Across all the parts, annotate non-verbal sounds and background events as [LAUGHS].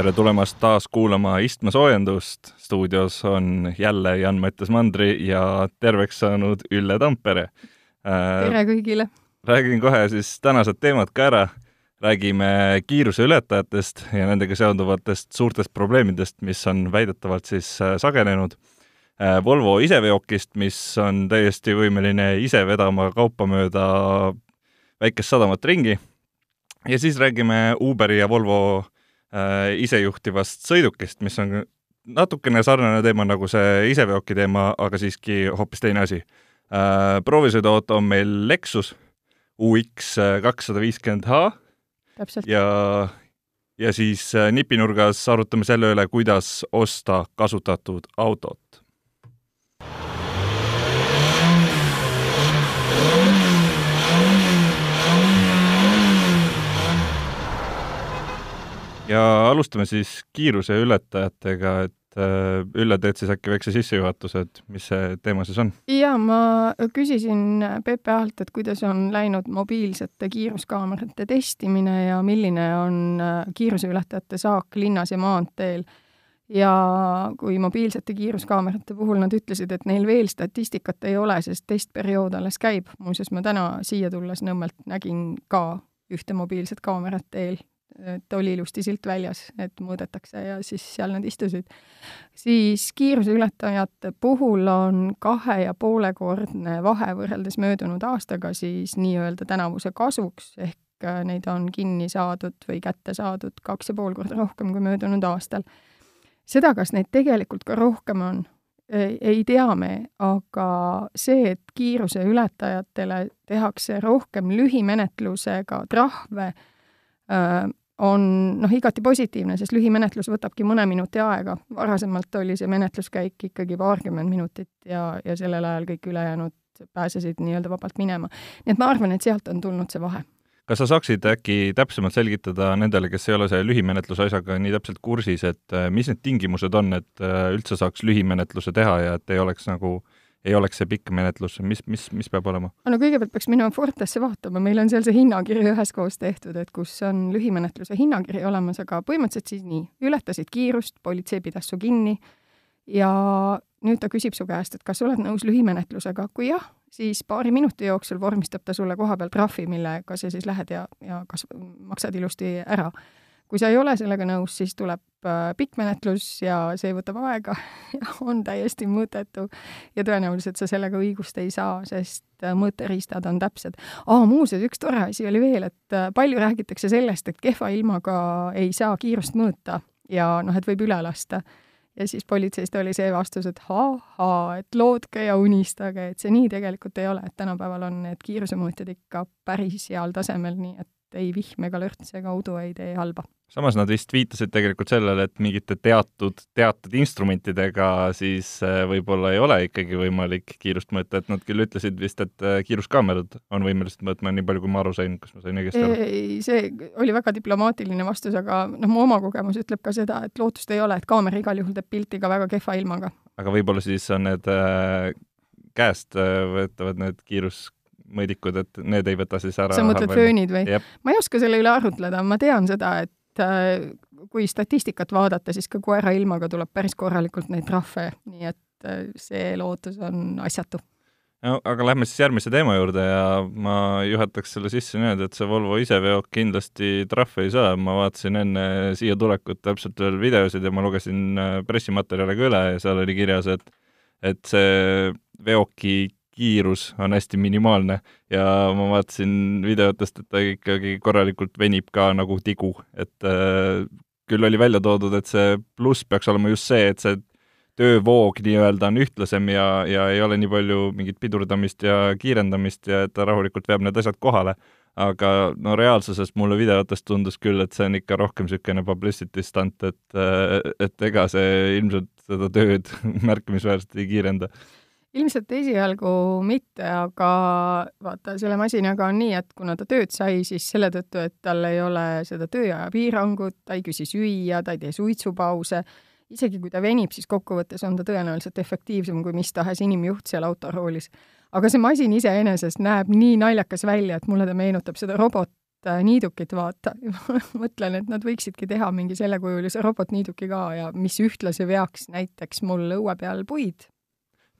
tere tulemast taas kuulama istmesoojendust. stuudios on jälle Jan-Mattias Mandri ja terveks saanud Ülle Tampere. tere kõigile! räägin kohe siis tänased teemad ka ära. räägime kiiruseületajatest ja nendega seonduvatest suurtest probleemidest, mis on väidetavalt siis sagenenud. Volvo iseveokist, mis on täiesti võimeline ise vedama kaupa mööda väikest sadamat ringi. ja siis räägime Uberi ja Volvo äh, isejuhtivast sõidukist, mis on natukene sarnane teema nagu see iseveoki teema, aga siiski hoopis teine asi äh,. proovisõiduauto on meil Lexus UX kakssada viiskümmend H. ja, ja siis äh, nipinurgas arutame selle üle, kuidas osta kasutatud autot ja alustame siis kiiruseületajatega, et äh, Ülle, teed siis äkki väikse sissejuhatuse, et mis see teema siis on? jaa, ma küsisin PPA-lt, et kuidas on läinud mobiilsete kiiruskaamerate testimine ja milline on äh, kiiruseületajate saak linnas ja maanteel. ja kui mobiilsete kiiruskaamerate puhul nad ütlesid, et neil veel statistikat ei ole, sest testperiood alles käib, muuseas ma täna siia tulles Nõmmelt nägin ka ühte mobiilset kaamerat teel et oli ilusti silt väljas, et mõõdetakse ja siis seal nad istusid. siis kiiruseületajate puhul on kahe ja poolekordne vahe võrreldes möödunud aastaga siis nii-öelda tänavuse kasuks, ehk äh, neid on kinni saadud või kätte saadud kaks ja pool korda rohkem kui möödunud aastal. seda, kas neid tegelikult ka rohkem on, ei tea me, aga see, et kiiruseületajatele tehakse rohkem lühimenetlusega trahve, äh, on noh, igati positiivne, sest lühimenetlus võtabki mõne minuti aega. varasemalt oli see menetluskäik ikkagi paarkümmend minutit ja, ja sellel ajal kõik ülejäänud pääsesid nii-öelda vabalt minema. nii et ma arvan, et sealt on tulnud see vahe. kas sa saaksid äkki täpsemalt selgitada nendele, kes ei ole selle lühimenetluse asjaga nii täpselt kursis, et äh, mis need tingimused on, et äh, üldse saaks lühimenetluse teha ja et ei oleks nagu äh, ei oleks see pikk menetlus, mis, mis, mis peab olema? no kõigepealt peaks minema Fortesse vaatama, meil on seal see hinnakiri üheskoos tehtud, et kus on lühimenetluse hinnakiri olemas, aga põhimõtteliselt siis nii, ületasid kiirust, politsei pidas su kinni ja nüüd ta küsib su käest, et kas oled nõus lühimenetlusega, kui jah, siis paari minuti jooksul vormistab ta sulle koha peal trahvi, millega sa siis lähed ja, ja kas maksad ilusti ära kui sa ei ole sellega nõus, siis tuleb äh, pikk menetlus ja see võtab aega [LAUGHS] ja on täiesti mõttetu. ja tõenäoliselt sa sellega õigust ei saa, sest äh, mõõteriistad on täpsed. aa, muuseas, üks tore asi oli veel, et äh, palju räägitakse sellest, et kehva ilmaga ei saa kiirust mõõta ja noh, et võib üle lasta. ja siis politseist oli see vastus, et ahaa, et lootke ja unistage, et see nii tegelikult ei ole, et tänapäeval on need kiirusemõõtjad ikka päris heal tasemel, nii et ei vihm ega lörts ega udu ei tee halba samas nad vist viitasid tegelikult sellele, et mingite teatud, teatud instrumentidega siis äh, võib-olla ei ole ikkagi võimalik kiirust mõõta, et nad küll ütlesid vist, et äh, kiiruskaamerad on võimelised mõõtma, nii palju kui ma aru sain, kas ma sain õigesti aru? ei, see oli väga diplomaatiline vastus, aga noh, mu oma kogemus ütleb ka seda, et lootust ei ole, et kaamera igal juhul teeb pilti ka väga kehva ilmaga. aga võib-olla siis on need äh, käest äh, võetavad need kiirus mõõdikud, et need ei võta siis ära. sa mõtled föönid või? ma ei oska selle üle arutleda, ma tean seda, et äh, kui statistikat vaadata, siis ka koera ilmaga tuleb päris korralikult neid trahve, nii et äh, see lootus on asjatu no aga lähme siis järgmise teema juurde ja ma juhataks selle sisse niimoodi, et see Volvo iseveok kindlasti trahve ei saa, ma vaatasin enne siia tulekut täpselt veel videosid ja ma lugesin äh, pressimaterjale ka üle ja seal oli kirjas, et et see veoki kiirus on hästi minimaalne. Ja ma vaatasin videotest, et ta ikkagi korralikult venib ka nagu tigu, et äh, küll oli välja toodud, et see pluss peaks olema just see, et see töövoog nii-öelda on ühtlasem ja, ja ei ole nii palju mingit pidurdamist ja kiirendamist ja et ta rahulikult veab need asjad kohale. aga no reaalsuses mulle videotest tundus küll, et see on ikka rohkem niisugune publicity stunt, et, äh, et ega see ilmselt seda tööd [LAUGHS] märkimisväärselt ei kiirenda ilmselt esialgu mitte, aga vaata, selle masinaga on nii, et kuna ta tööd sai, siis selle tõttu, et tal ei ole seda tööaja piirangut, ta ei küsi süüa, ta ei tee suitsupause, isegi kui ta venib, siis kokkuvõttes on ta tõenäoliselt efektiivsem kui mis tahes inimjuht seal autoroolis. aga see masin iseenesest näeb nii naljakas välja, et mulle ta meenutab seda robot, äh, niidukit, vaata [LAUGHS] mõtlen, et nad võiksidki teha mingi sellekujulise robotniiduki ka ja mis ühtlasi veaks näiteks mul õue peal puid.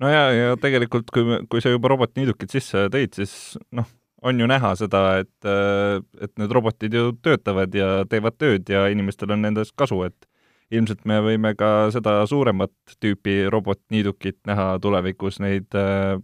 No ja, ja tegelikult, kui, kui sa juba robotniidukid sisse tõid, siis noh, on ju näha seda, et, äh, et need robotid ju töötavad ja teevad tööd ja inimestel on nendest kasu, et ilmselt me võime ka seda suuremat tüüpi robotniidukit näha tulevikus, neid äh,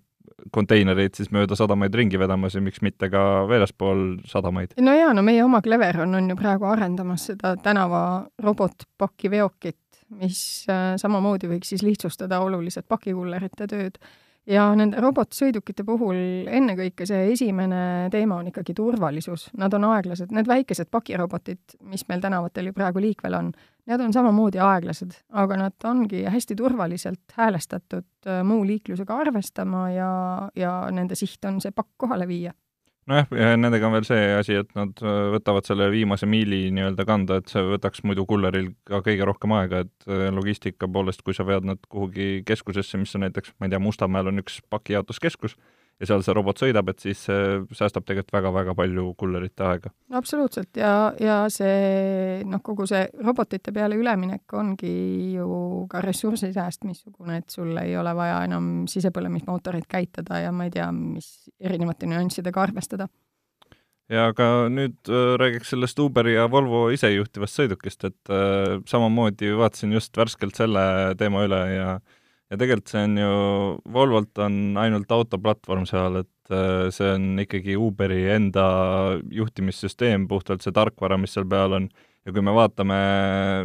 konteinereid siis mööda sadamaid ringi vedamas ja miks mitte ka väljaspool sadamaid. no jaa, no meie oma Cleveron on ju praegu arendamas seda tänava robotpakiveokit, mis äh, samamoodi võiks siis lihtsustada oluliselt pakikullerite tööd ja nende robotsõidukite puhul ennekõike see esimene teema on ikkagi turvalisus. Nad on aeglased, need väikesed pakirobotid, mis meil tänavatel ju praegu liikvel on, need on samamoodi aeglased, aga nad ongi hästi turvaliselt häälestatud äh, muu liiklusega arvestama ja, ja nende siht on see pakk kohale viia nojah, nendega on veel see asi, et nad äh, võtavad selle viimase miili nii-öelda kanda, et see võtaks muidu kulleril ka kõige rohkem aega, et äh, logistika poolest, kui sa vead nad kuhugi keskusesse, mis on näiteks, ma ei tea, Mustamäel on üks pakijaotuskeskus, ja seal see robot sõidab, et siis see säästab tegelikult väga-väga palju kullerite aega. absoluutselt ja, ja see noh, kogu see robotite peale üleminek ongi ju ka ressursi sääst missugune, et sul ei ole vaja enam sisepõlemismootorit käitada ja ma ei tea, mis erinevate nüanssidega arvestada ja aga nüüd äh, räägiks sellest Uberi ja Volvo isejuhtivast sõidukist, et äh, samamoodi vaatasin just värskelt selle teema üle ja äh, ja tegelikult see on ju, Volvolt on ainult autoplatvorm seal, et äh, see on ikkagi Uberi enda juhtimissüsteem, puhtalt see tarkvara, mis seal peal on, ja kui me vaatame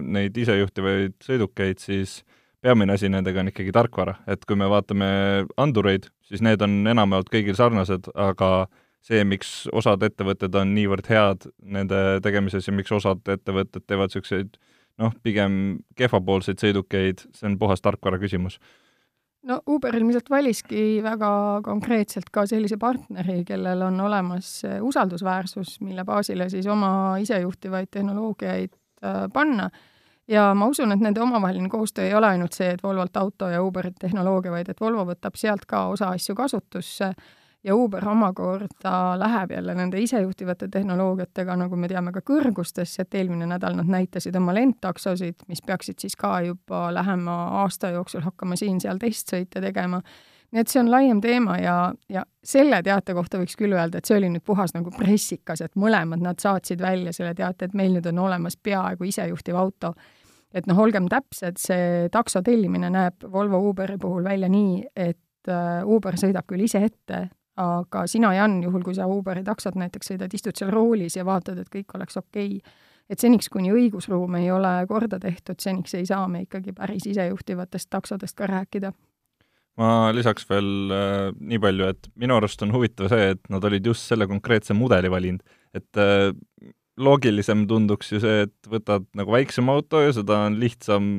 neid isejuhtivaid sõidukeid, siis peamine asi nendega on ikkagi tarkvara, et kui me vaatame andureid, siis need on enamjaolt kõigil sarnased, aga see, miks osad ettevõtted on niivõrd head nende tegemises ja miks osad ettevõtted teevad niisuguseid noh, pigem kehvapoolseid sõidukeid, see on puhas tarkvara küsimus. no Uber ilmselt valiski väga konkreetselt ka sellise partneri, kellel on olemas usaldusväärsus, mille baasile siis oma isejuhtivaid tehnoloogiaid äh, panna ja ma usun, et nende omavaheline koostöö ei ole ainult see, et Volvolt auto ja Uberit tehnoloogia, vaid et Volvo võtab sealt ka osa asju kasutusse ja Uber omakorda läheb jälle nende isejuhtivate tehnoloogiatega, nagu me teame, ka kõrgustesse, et eelmine nädal nad näitasid oma lendtaksosid, mis peaksid siis ka juba lähema aasta jooksul hakkama siin-seal testsõite tegema. nii et see on laiem teema ja, ja selle teate kohta võiks küll öelda, et see oli nüüd puhas nagu pressikas, et mõlemad nad saatsid välja selle teate, et meil nüüd on olemas peaaegu isejuhtiv auto et noh, olgem täpsed, see takso tellimine näeb Volvo Uberi puhul välja nii, et äh, Uber sõidab küll ise ette aga sina, Jan, juhul kui sa Uberi taksot näiteks sõidad, istud seal roolis ja vaatad, et kõik oleks okei okay., et seniks, kuni õigusruum ei ole korda tehtud, seniks ei saa me ikkagi päris isejuhtivatest taksodest ka rääkida. ma lisaks veel äh, nii palju, et minu arust on huvitav see, et nad olid just selle konkreetse mudeli valinud, et äh, loogilisem tunduks ju see, et võtad nagu väiksema auto ja seda on lihtsam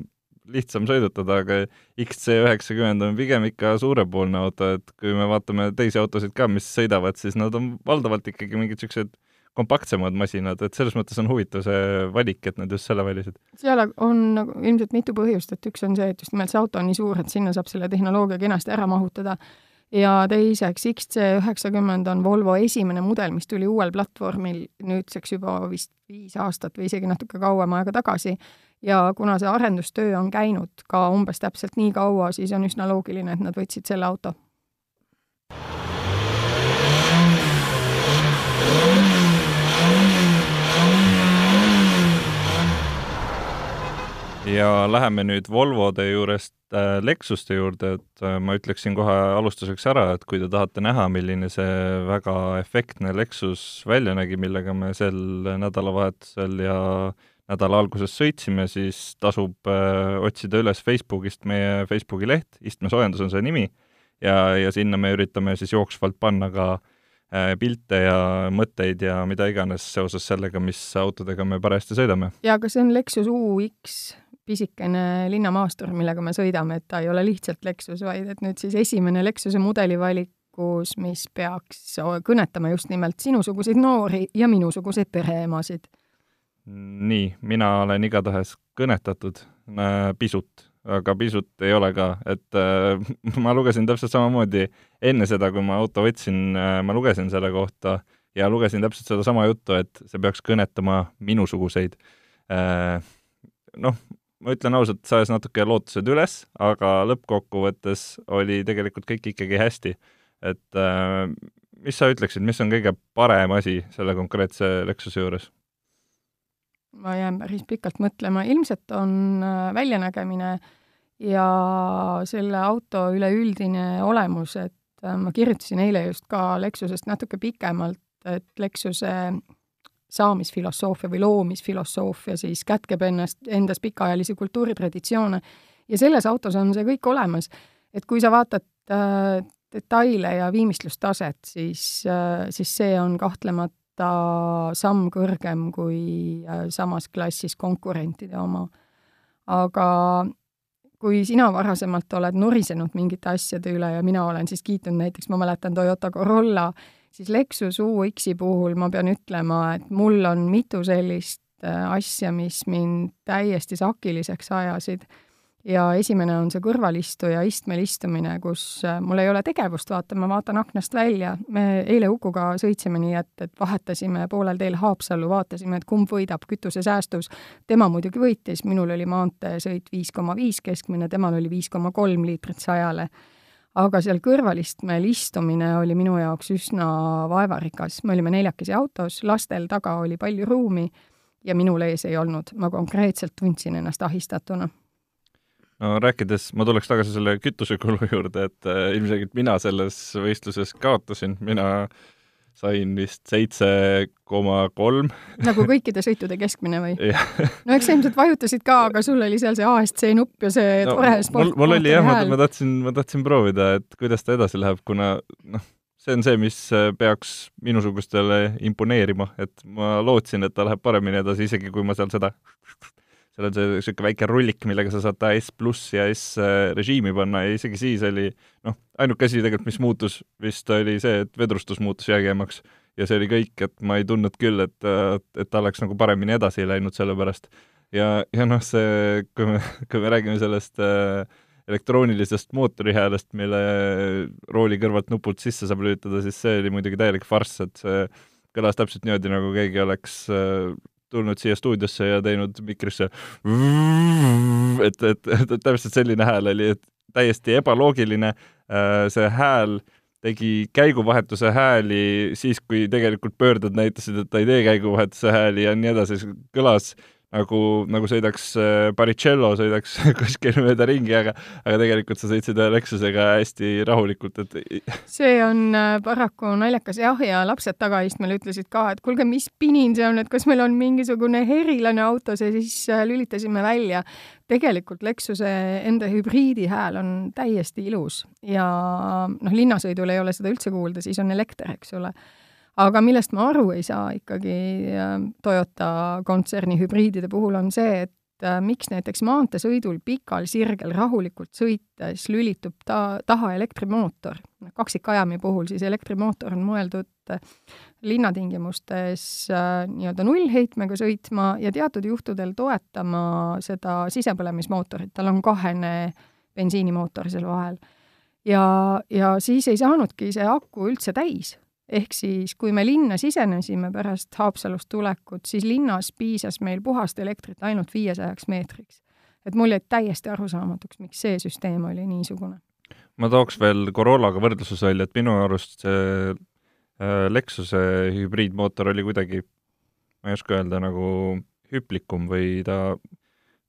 lihtsam sõidutada, aga XC üheksakümmend on pigem ikka suurepoolne auto, et kui me vaatame teisi autosid ka, mis sõidavad, siis nad on valdavalt ikkagi mingid niisugused kompaktsemad masinad, et selles mõttes on huvitav see valik, et nad just selle valisid. seal on nagu ilmselt mitu põhjust, et üks on see, et just nimelt see auto on nii suur, et sinna saab selle tehnoloogia kenasti ära mahutada, ja teiseks XC üheksakümmend on Volvo esimene mudel, mis tuli uuel platvormil nüüdseks juba vist viis aastat või isegi natuke kauem aega tagasi ja kuna see arendustöö on käinud ka umbes täpselt nii kaua, siis on üsna loogiline, et nad võtsid selle auto. ja läheme nüüd Volvode juurest äh, Lexuste juurde, et äh, ma ütleksin kohe alustuseks ära, et kui te tahate näha, milline see väga efektne Lexus välja nägi, millega me sel nädalavahetusel ja äh, nädala alguses sõitsime, siis tasub äh, otsida üles Facebookist meie Facebooki leht, istmesoojendus on see nimi, ja, ja sinna me üritame siis jooksvalt panna ka äh, pilte ja mõtteid ja mida iganes seoses sellega, mis autodega me parajasti sõidame. ja aga see on Lexus UX pisikene linnamaastur, millega me sõidame, et ta ei ole lihtsalt Lexus, vaid et nüüd siis esimene Lexuse mudelivalikus, mis peaks kõnetama just nimelt sinusuguseid noori ja minusuguseid pereemasid nii, mina olen igatahes kõnetatud äh, pisut, aga pisut ei ole ka, et äh, [LAUGHS] ma lugesin täpselt samamoodi enne seda, kui ma auto võtsin äh,, ma lugesin selle kohta ja lugesin täpselt sedasama juttu, et see peaks kõnetama minusuguseid. Äh, noh, ma ütlen ausalt, sajas natuke lootused üles, aga lõppkokkuvõttes oli tegelikult kõik ikkagi hästi. et äh, mis sa ütleksid, mis on kõige parem asi selle konkreetse Lexuse juures? Ma jään päris pikalt mõtlema, ilmselt on väljanägemine ja selle auto üleüldine olemus, et ma kirjutasin eile just ka Lexusest natuke pikemalt, et Lexuse saamisfilosoofia või loomisfilosoofia siis kätkeb ennast, endas pikaajalisi kultuuritraditsioone ja selles autos on see kõik olemas. et kui sa vaatad äh, detaile ja viimistlustaset, siis äh,, siis see on kahtlemata samm kõrgem kui äh, samas klassis konkurentide oma. aga kui sina varasemalt oled nurisenud mingite asjade üle ja mina olen siis kiitnud näiteks, ma mäletan Toyota Corolla, siis Lexus UX-i puhul ma pean ütlema, et mul on mitu sellist äh, asja, mis mind täiesti sakiliseks ajasid ja esimene on see kõrvalistuja istmel istumine, kus äh, mul ei ole tegevust, vaata, ma vaatan aknast välja. me eile Ukuga sõitsime nii, et, et vahetasime poolel teel Haapsallu, vaatasime, et kumb võidab kütusesäästus. tema muidugi võitis, minul oli maanteesõit viis koma viis keskmine, temal oli viis koma kolm liitrit sajale. aga seal kõrvalistmel istumine oli minu jaoks üsna vaevarikas, me olime neljakesi autos, lastel taga oli palju ruumi ja minul ees ei olnud, ma konkreetselt tundsin ennast ahistatuna no rääkides, ma tuleks tagasi selle kütusekulu juurde, et äh, ilmselgelt mina selles võistluses kaotasin, mina sain vist seitse koma kolm. nagu [LAUGHS] kõikide sõitude keskmine või? no eks sa ilmselt vajutasid ka, aga sul oli seal see ASC nupp ja see no, tore sport. mul, oli jah, ma tahtsin, ma tahtsin proovida, et kuidas ta edasi läheb, kuna noh, see on see, mis äh, peaks minusugustele imponeerima, et ma lootsin, et ta läheb paremini edasi, isegi kui ma seal seda seal on see niisugune väike rullik, millega sa saad ta S pluss ja S äh, režiimi panna ja isegi siis oli noh, ainuke asi tegelikult, mis muutus vist oli see, et vedrustus muutus jäägemaks ja see oli kõik, et ma ei tundnud küll, et, et ta oleks nagu paremini edasi läinud selle pärast. ja, ja noh, see, kui me, kui me räägime sellest äh, elektroonilisest mootorihäälest, mille rooli kõrvalt nupult sisse saab lülitada, siis see oli muidugi täielik farss, et see kõlas täpselt niimoodi, nagu keegi oleks äh, tulnud siia stuudiosse ja teinud mikrisse. Et, et, et, täpselt selline hääl oli, et täiesti ebaloogiline, äh, see hääl tegi käiguvahetuse hääli siis, kui tegelikult pöörded näitasid, et ta ei tee käiguvahetuse hääli ja nii edasi, kõlas nagu, nagu sõidaks äh, Baricello, sõidaks [LAUGHS] kuskil mööda ringi, aga aga tegelikult sa sõitsid ühe Lexusega hästi rahulikult, et [LAUGHS] see on äh, paraku naljakas jah, ja lapsed tagaistmel ütlesid ka, et kuulge, mis pinin see on, et kas meil on mingisugune erilane autos ja siis äh, lülitasime välja. tegelikult Lexuse enda hübriidi hääl on täiesti ilus ja noh, linnasõidul ei ole seda üldse kuulda, siis on elekter, eks ole aga millest ma aru ei saa ikkagi äh, Toyota kontserni hübriidide puhul, on see, et äh, miks näiteks maanteesõidul pikal sirgel rahulikult sõites lülitub ta taha elektrimootor. kaksikajami puhul siis elektrimootor on mõeldud äh, linnatingimustes nii-öelda nullheitmega sõitma ja teatud juhtudel toetama seda sisepõlemismootorit, tal on kahene bensiinimootor seal vahel. ja, ja siis ei saanudki see aku üldse täis ehk siis, kui me linna sisenesime pärast Haapsalust tulekut, siis linnas piisas meil puhast elektrit ainult viiesajaks meetriks. et mul jäi täiesti arusaamatuks, miks see süsteem oli niisugune. ma tooks veel Corollaga võrdluses välja, et minu arust see äh, Lexuse hübriidmootor oli kuidagi, ma ei oska öelda, nagu hüplikum või ta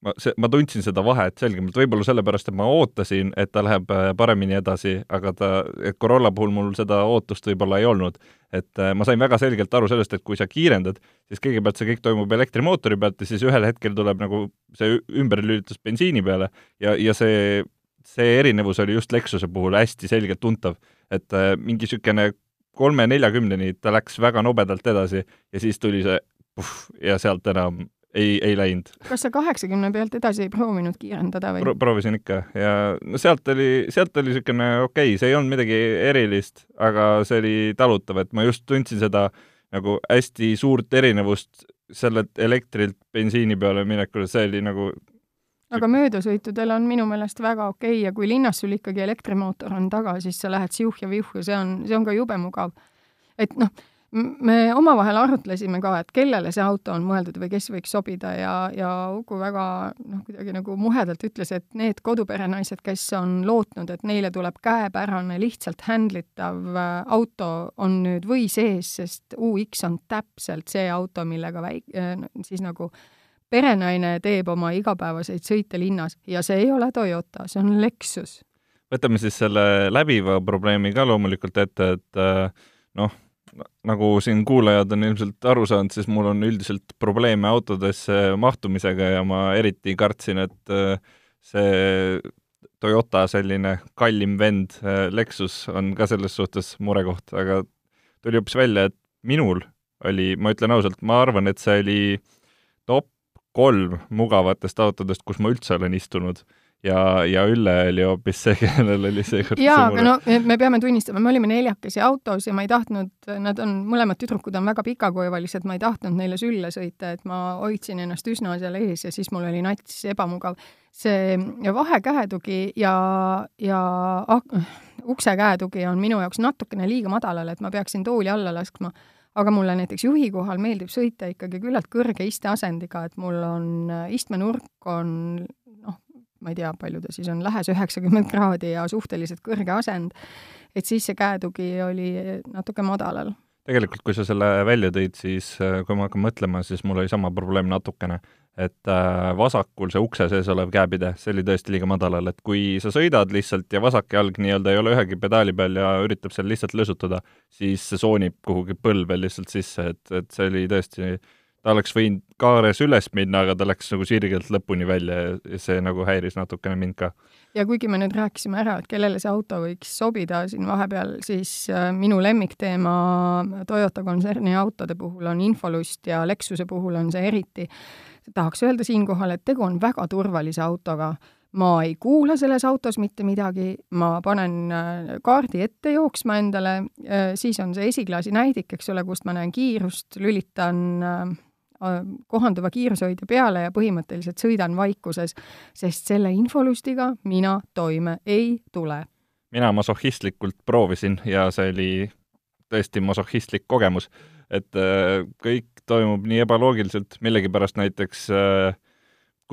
ma, see, ma tundsin seda vahet selgemalt, võib-olla sellepärast, et ma ootasin, et ta läheb äh, paremini edasi, aga ta, et Corolla puhul mul seda ootust võib-olla ei olnud. et äh, ma sain väga selgelt aru sellest, et kui sa kiirendad, siis kõigepealt see kõik toimub elektrimootori pealt ja siis ühel hetkel tuleb nagu see ümberlülitus bensiini peale ja, ja see, see erinevus oli just Lexuse puhul hästi selgelt tuntav. et äh, mingi niisugune kolme-neljakümneni ta läks väga nobedalt edasi ja siis tuli see puh, ja sealt enam ei, ei läinud. kas sa kaheksakümne pealt edasi ei proovinud kiirendada või Pro? proovisin ikka ja no sealt oli, sealt oli niisugune okei okay,, see ei olnud midagi erilist, aga see oli talutav, et ma just tundsin seda nagu hästi suurt erinevust sellelt elektrilt bensiini peale minekul, see oli nagu aga möödasõitudel on minu meelest väga okei okay ja kui linnas sul ikkagi elektrimootor on taga, siis sa lähed siuh ja viuh ja see on, see on ka jube mugav. et noh, me omavahel arutlesime ka, et kellele see auto on mõeldud või kes võiks sobida ja, ja Uku väga noh, kuidagi nagu muhedalt ütles, et need koduperenaised, kes on lootnud, et neile tuleb käepärane, lihtsalt handlitav äh, auto, on nüüd või sees, sest UX on täpselt see auto, millega väik-, äh, siis nagu perenaine teeb oma igapäevaseid sõite linnas ja see ei ole Toyota, see on Lexus. võtame siis selle läbiva probleemi ka loomulikult ette, et äh, noh, nagu siin kuulajad on ilmselt aru saanud, siis mul on üldiselt probleeme autodesse mahtumisega ja ma eriti kartsin, et äh, see Toyota selline kallim vend äh, Lexus on ka selles suhtes murekoht, aga tuli hoopis välja, et minul oli, ma ütlen ausalt, ma arvan, et see oli top kolm mugavatest autodest, kus ma üldse olen istunud ja, ja Ülle oli hoopis see, [LAUGHS] kellel oli seekord jaa, aga no me peame tunnistama, me olime neljakesi autos ja ma ei tahtnud, nad on, mõlemad tüdrukud on väga pikakuivalised, ma ei tahtnud neile sülle sõita, et ma hoidsin ennast üsna seal ees ja siis mul oli nats ebamugav. see vahe käetugi ja, ja ak-, ukse käetugi on minu jaoks natukene liiga madalal, et ma peaksin tooli alla laskma aga mulle näiteks juhi kohal meeldib sõita ikkagi küllalt kõrge isteasendiga, et mul on istmenurk on ma ei tea, palju ta siis on, lähes üheksakümmend kraadi ja suhteliselt kõrge asend, et siis see käetugi oli natuke madalal. tegelikult, kui sa selle välja tõid, siis äh, kui ma hakkan mõtlema, siis mul oli sama probleem natukene, et äh, vasakul see ukse sees olev käepide, see oli tõesti liiga madalal, et kui sa sõidad lihtsalt ja vasak jalg nii-öelda ei ole ühegi pedaali peal ja üritab seal lihtsalt lõsutada, siis see soonib kuhugi põlve lihtsalt sisse, et, et see oli tõesti ta oleks võinud kaares üles minna, aga ta läks nagu sirgelt lõpuni välja ja see nagu häiris natukene mind ka. ja kuigi me nüüd rääkisime ära, et kellele see auto võiks sobida siin vahepeal, siis äh, minu lemmikteema Toyota kontserni autode puhul on infolust ja Lexuse puhul on see eriti. tahaks öelda siinkohal, et tegu on väga turvalise autoga ma ei kuula selles autos mitte midagi, ma panen äh, kaardi ette jooksma endale, äh, siis on see esiklaasi näidik, eks ole, kust ma näen kiirust, lülitan kohanduva kiirushoidja peale ja põhimõtteliselt sõidan vaikuses, sest selle infolustiga mina toime ei tule. mina masohhistlikult proovisin ja see oli tõesti masohhistlik kogemus, et äh, kõik toimub nii ebaloogiliselt, millegipärast näiteks äh,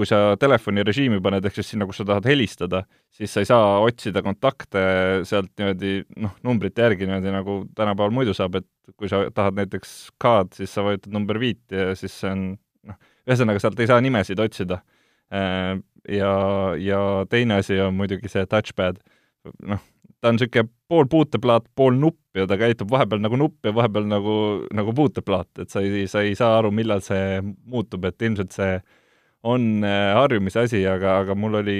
kui sa telefoni režiimi paned, ehk siis sinna, kus sa tahad helistada, siis sa ei saa otsida kontakte sealt niimoodi noh, numbrite järgi niimoodi, nagu tänapäeval muidu saab, et kui sa tahad näiteks K-d, siis sa vajutad number viit ja siis see on noh, ühesõnaga sealt ei saa nimesid otsida. Äh, ja, ja teine asi on muidugi see touchpad, noh, ta on niisugune pool puuteplaat, pool nupp ja ta käitub vahepeal nagu nupp ja vahepeal nagu, nagu puuteplaat, et sa ei, sa ei saa aru, millal see muutub, et ilmselt see äh, on äh, harjumise asi, aga, aga mul oli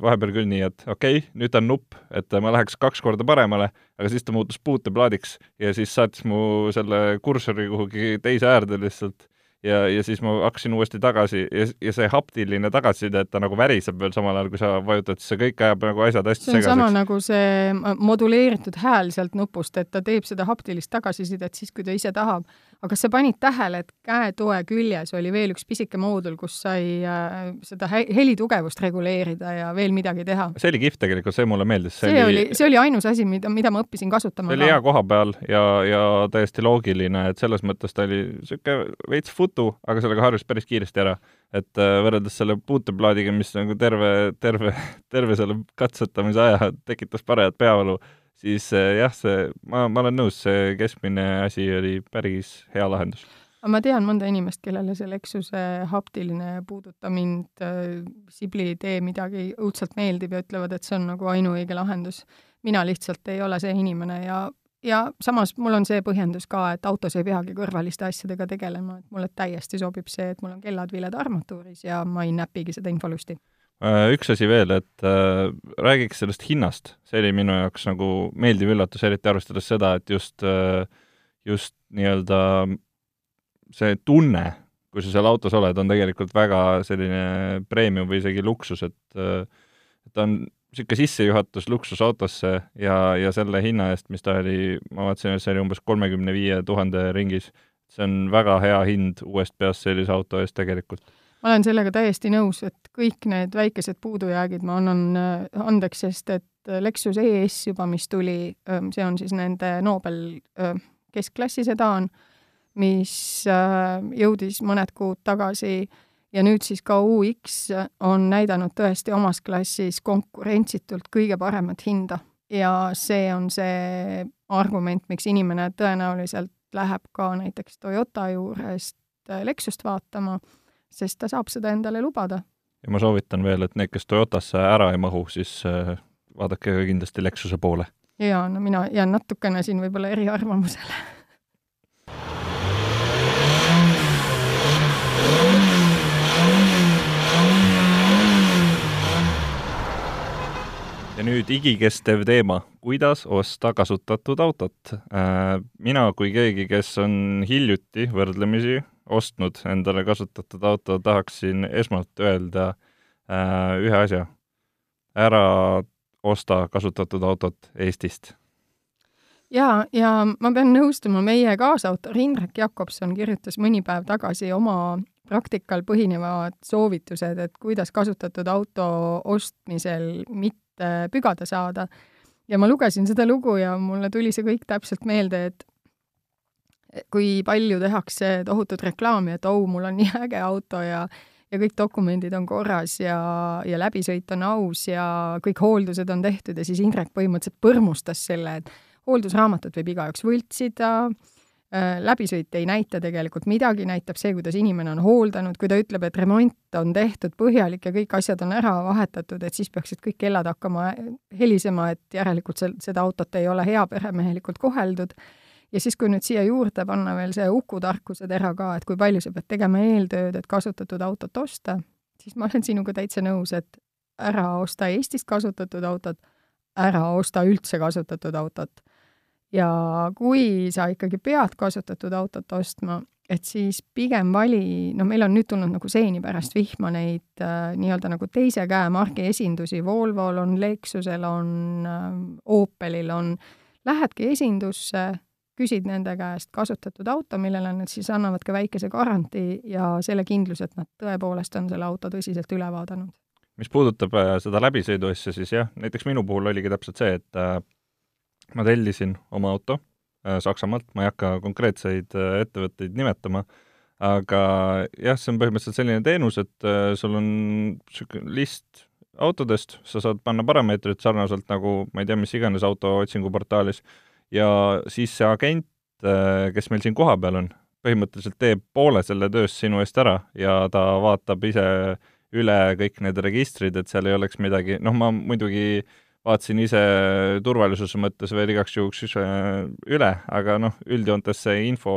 vahepeal küll nii, et okei okay,, nüüd on nupp, et ma läheks kaks korda paremale, aga siis ta muutus puuteplaadiks ja siis saatis mu selle kursori kuhugi teise äärde lihtsalt ja, ja siis ma hakkasin uuesti tagasi ja, ja see haptiline tagasiside, et ta nagu väriseb veel samal ajal, kui sa vajutad, siis see kõik ajab nagu asjad hästi segaseks. see on sama nagu see moduleeritud hääl sealt nupust, et ta teeb seda haptilist tagasisidet siis, kui ta ise tahab. Aga kas sa panid tähele, et käetoe küljes oli veel üks pisike moodul, kus sai äh, seda heli tugevust reguleerida ja veel midagi teha? see oli kihvt tegelikult, see mulle meeldis. see, oli, see oli ainus asi, mida, mida ma õppisin kasutama. see oli hea koha peal ja, ja täiesti loogiline, et selles mõttes ta oli niisugune veits foot jutu, aga sellega harjus päris kiiresti ära. et äh, võrreldes selle puuteplaadiga, mis nagu terve, terve, terve selle katsetamise aja tekitas parajat peavalu, siis äh, jah, see, ma, ma olen nõus, see keskmine asi oli päris hea lahendus ma tean mõnda inimest, kellele see Lexuse haptiline puuduta mind äh,, Sibli tee midagi õudselt meeldib ja ütlevad, et see on nagu ainuõige lahendus. mina lihtsalt ei ole see inimene ja ja samas mul on see põhjendus ka, et autos ei peagi kõrvaliste asjadega tegelema, et mulle täiesti sobib see, et mul on kellad viled armatuuris ja ma ei näpigi seda infolusti. Äh, üks asi veel, et äh, räägiks sellest hinnast, see oli minu jaoks nagu meeldiv üllatus, eriti arvestades seda, et just äh,, just nii-öelda see tunne, kui sa seal autos oled, on tegelikult väga selline premium või isegi luksus, et äh, ta on niisugune sissejuhatus luksusautosse ja, ja selle hinna eest, mis ta oli, ma vaatasin, et see oli umbes kolmekümne viie tuhande ringis, see on väga hea hind uuest peast sellise auto eest tegelikult. Ma olen sellega täiesti nõus, et kõik need väikesed puudujäägid ma annan äh, andeks, sest et Lexus ES juba, mis tuli, see on siis nende Nobel keskklassi sedaan, mis äh, jõudis mõned kuud tagasi ja nüüd siis ka UX on näidanud tõesti omas klassis konkurentsitult kõige paremat hinda. ja see on see argument, miks inimene tõenäoliselt läheb ka näiteks Toyota juurest Lexust vaatama, sest ta saab seda endale lubada. ja ma soovitan veel, et need, kes Toyotasse ära ei mahu, siis äh, vaadake kindlasti Lexuse poole. jaa, no mina jään natukene siin võib-olla eriarvamusele ja nüüd igikestev teema, kuidas osta kasutatud autot. Äh, mina kui keegi, kes on hiljuti võrdlemisi ostnud endale kasutatud auto, tahaksin esmalt öelda äh, ühe asja. ära osta kasutatud autot Eestist. jaa, ja ma pean nõustuma, meie kaasautor Indrek Jakobson kirjutas mõni päev tagasi oma praktikal põhinevad soovitused, et kuidas kasutatud auto ostmisel mitte pügada saada. ja ma lugesin seda lugu ja mulle tuli see kõik täpselt meelde, et kui palju tehakse tohutut reklaami, et oh, mul on nii äge auto ja ja kõik dokumendid on korras ja, ja läbisõit on aus ja kõik hooldused on tehtud. Ja siis Indrek põhimõtteliselt põrmustas selle, et hooldusraamatut võib igaüks võltsida, äh, läbisõit ei näita tegelikult midagi, näitab see, kuidas inimene on hooldanud, kui ta ütleb, et remont on tehtud põhjalik ja kõik asjad on ära vahetatud, et siis peaksid kõik kellad hakkama helisema, et järelikult sel-, seda autot ei ole heaperemehelikult koheldud ja siis, kui nüüd siia juurde panna veel see Uku tarkuse tera ka, et kui palju sa pead tegema eeltööd, et kasutatud autot osta, siis ma olen sinuga täitsa nõus, et ära osta Eestist kasutatud autot, ära osta üldse kasutatud autot. ja kui sa ikkagi pead kasutatud autot ostma, et siis pigem vali, no meil on nüüd tulnud nagu seeni pärast vihma neid äh, nii-öelda nagu teise käe margi esindusi, Volvol on, Lexusel on äh,, Opelil on, lähedki esindusse, küsid nende käest kasutatud auto, millele nad siis annavad ka väikese garantii ja selle kindluse, et nad tõepoolest on selle auto tõsiselt üle vaadanud. mis puudutab äh, seda läbisõidu asja, siis jah, näiteks minu puhul oligi täpselt see, et äh, ma tellisin oma auto äh, Saksamaalt, ma ei hakka konkreetseid ettevõtteid nimetama, aga jah, see on põhimõtteliselt selline teenus, et sul on niisugune list autodest, sa saad panna parameetrid sarnaselt nagu ma ei tea, mis iganes auto otsinguportaalis, ja siis see agent, äh, kes meil siin kohapeal on, põhimõtteliselt teeb poole selle tööst sinu eest ära ja ta vaatab ise üle kõik need registrid, et seal ei oleks midagi, noh, ma muidugi vaatasin ise turvalisuse mõttes veel igaks juhuks äh, üle, aga noh, üldjoontes see info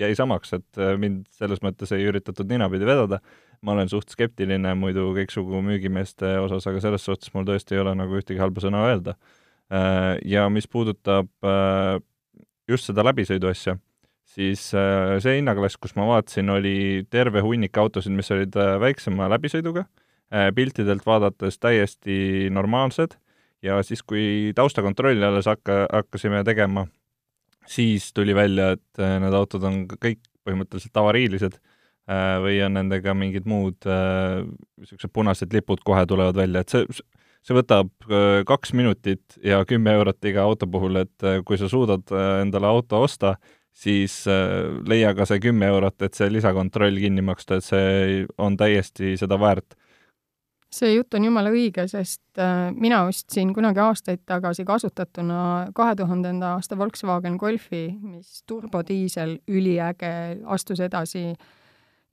jäi samaks, et äh, mind selles mõttes ei üritatud ninapidi vedada. ma olen suht skeptiline muidu kõiksugu müügimeeste osas, aga selles suhtes mul tõesti ei ole nagu ühtegi halba sõna öelda ja mis puudutab äh, just seda läbisõidu asja, siis äh, see hinnaklass, kus ma vaatasin, oli terve hunnik autosid, mis olid väiksema läbisõiduga, piltidelt vaadates täiesti normaalsed. Ja siis, kui taustakontrolli alles hakka, hakkasime tegema, siis tuli välja, et need autod on kõik põhimõtteliselt avariilised või on nendega mingid muud niisugused punased lipud kohe tulevad välja, et see, see võtab äh, kaks minutit ja kümme eurot iga auto puhul, et äh, kui sa suudad äh, endale auto osta, siis leia ka see kümme eurot, et see lisakontroll kinni maksta, et see on täiesti seda väärt. See jutt on jumala õige, sest mina ostsin kunagi aastaid tagasi kasutatuna kahe tuhandenda aasta Volkswagen Golfi, mis turbodiisel, üliäge, astus edasi äh,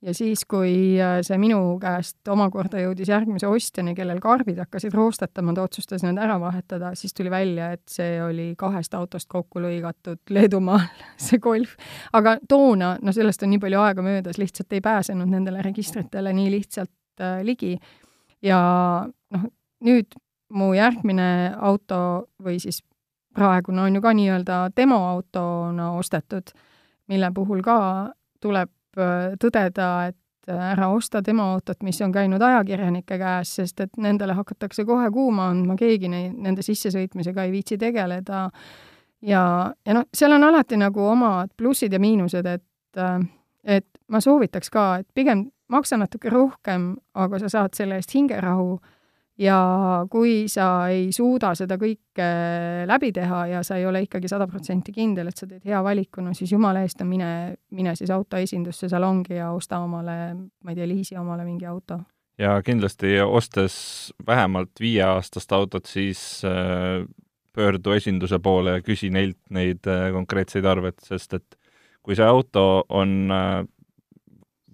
ja siis, kui äh, see minu käest omakorda jõudis järgmise ostjani, kellel karbid hakkasid roostetama, ta otsustas need ära vahetada, siis tuli välja, et see oli kahest autost kokku lõigatud Leedumaal, [LAUGHS] see Golf. aga toona, no sellest on nii palju aega möödas, lihtsalt ei pääsenud nendele registritele nii lihtsalt äh, ligi. ja noh, nüüd mu järgmine auto või siis praegune on ju ka nii-öelda demoautona ostetud, mille puhul ka tuleb tõdeda, et äh, ära osta tema autot, mis on käinud ajakirjanike käes, sest et nendele hakatakse kohe kuuma andma, keegi neid, nende sissesõitmisega ei viitsi tegeleda. ja, ja noh, seal on alati nagu omad plussid ja miinused, et, äh, et ma soovitaks ka, et pigem maksa natuke rohkem, aga sa saad selle eest hingerahu ja kui sa ei suuda seda kõike läbi teha ja sa ei ole ikkagi sada protsenti kindel, et sa teed hea valiku, no siis jumala eest, no mine, mine siis autoesindusse salongi ja osta omale, ma ei tea, liisi omale mingi auto. ja kindlasti ostes vähemalt viieaastast autot, siis äh, pöördu esinduse poole ja küsi neilt neid äh, konkreetseid arveid, sest et kui see auto on äh,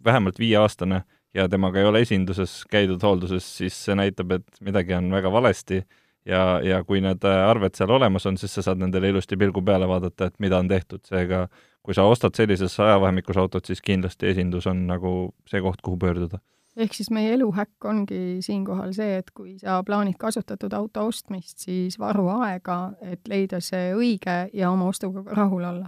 vähemalt viieaastane ja temaga ei ole esinduses käidud hoolduses, siis see näitab, et midagi on väga valesti. Ja, ja kui need arved seal olemas on, siis sa saad nendele ilusti pilgu peale vaadata, et mida on tehtud, seega kui sa ostad sellises ajavahemikus autot, siis kindlasti esindus on nagu see koht, kuhu pöörduda. Ehk siis meie eluhäkk ongi siinkohal see, et kui sa plaanid kasutatud auto ostmist, siis varu aega, et leida see õige ja oma ostuga rahul olla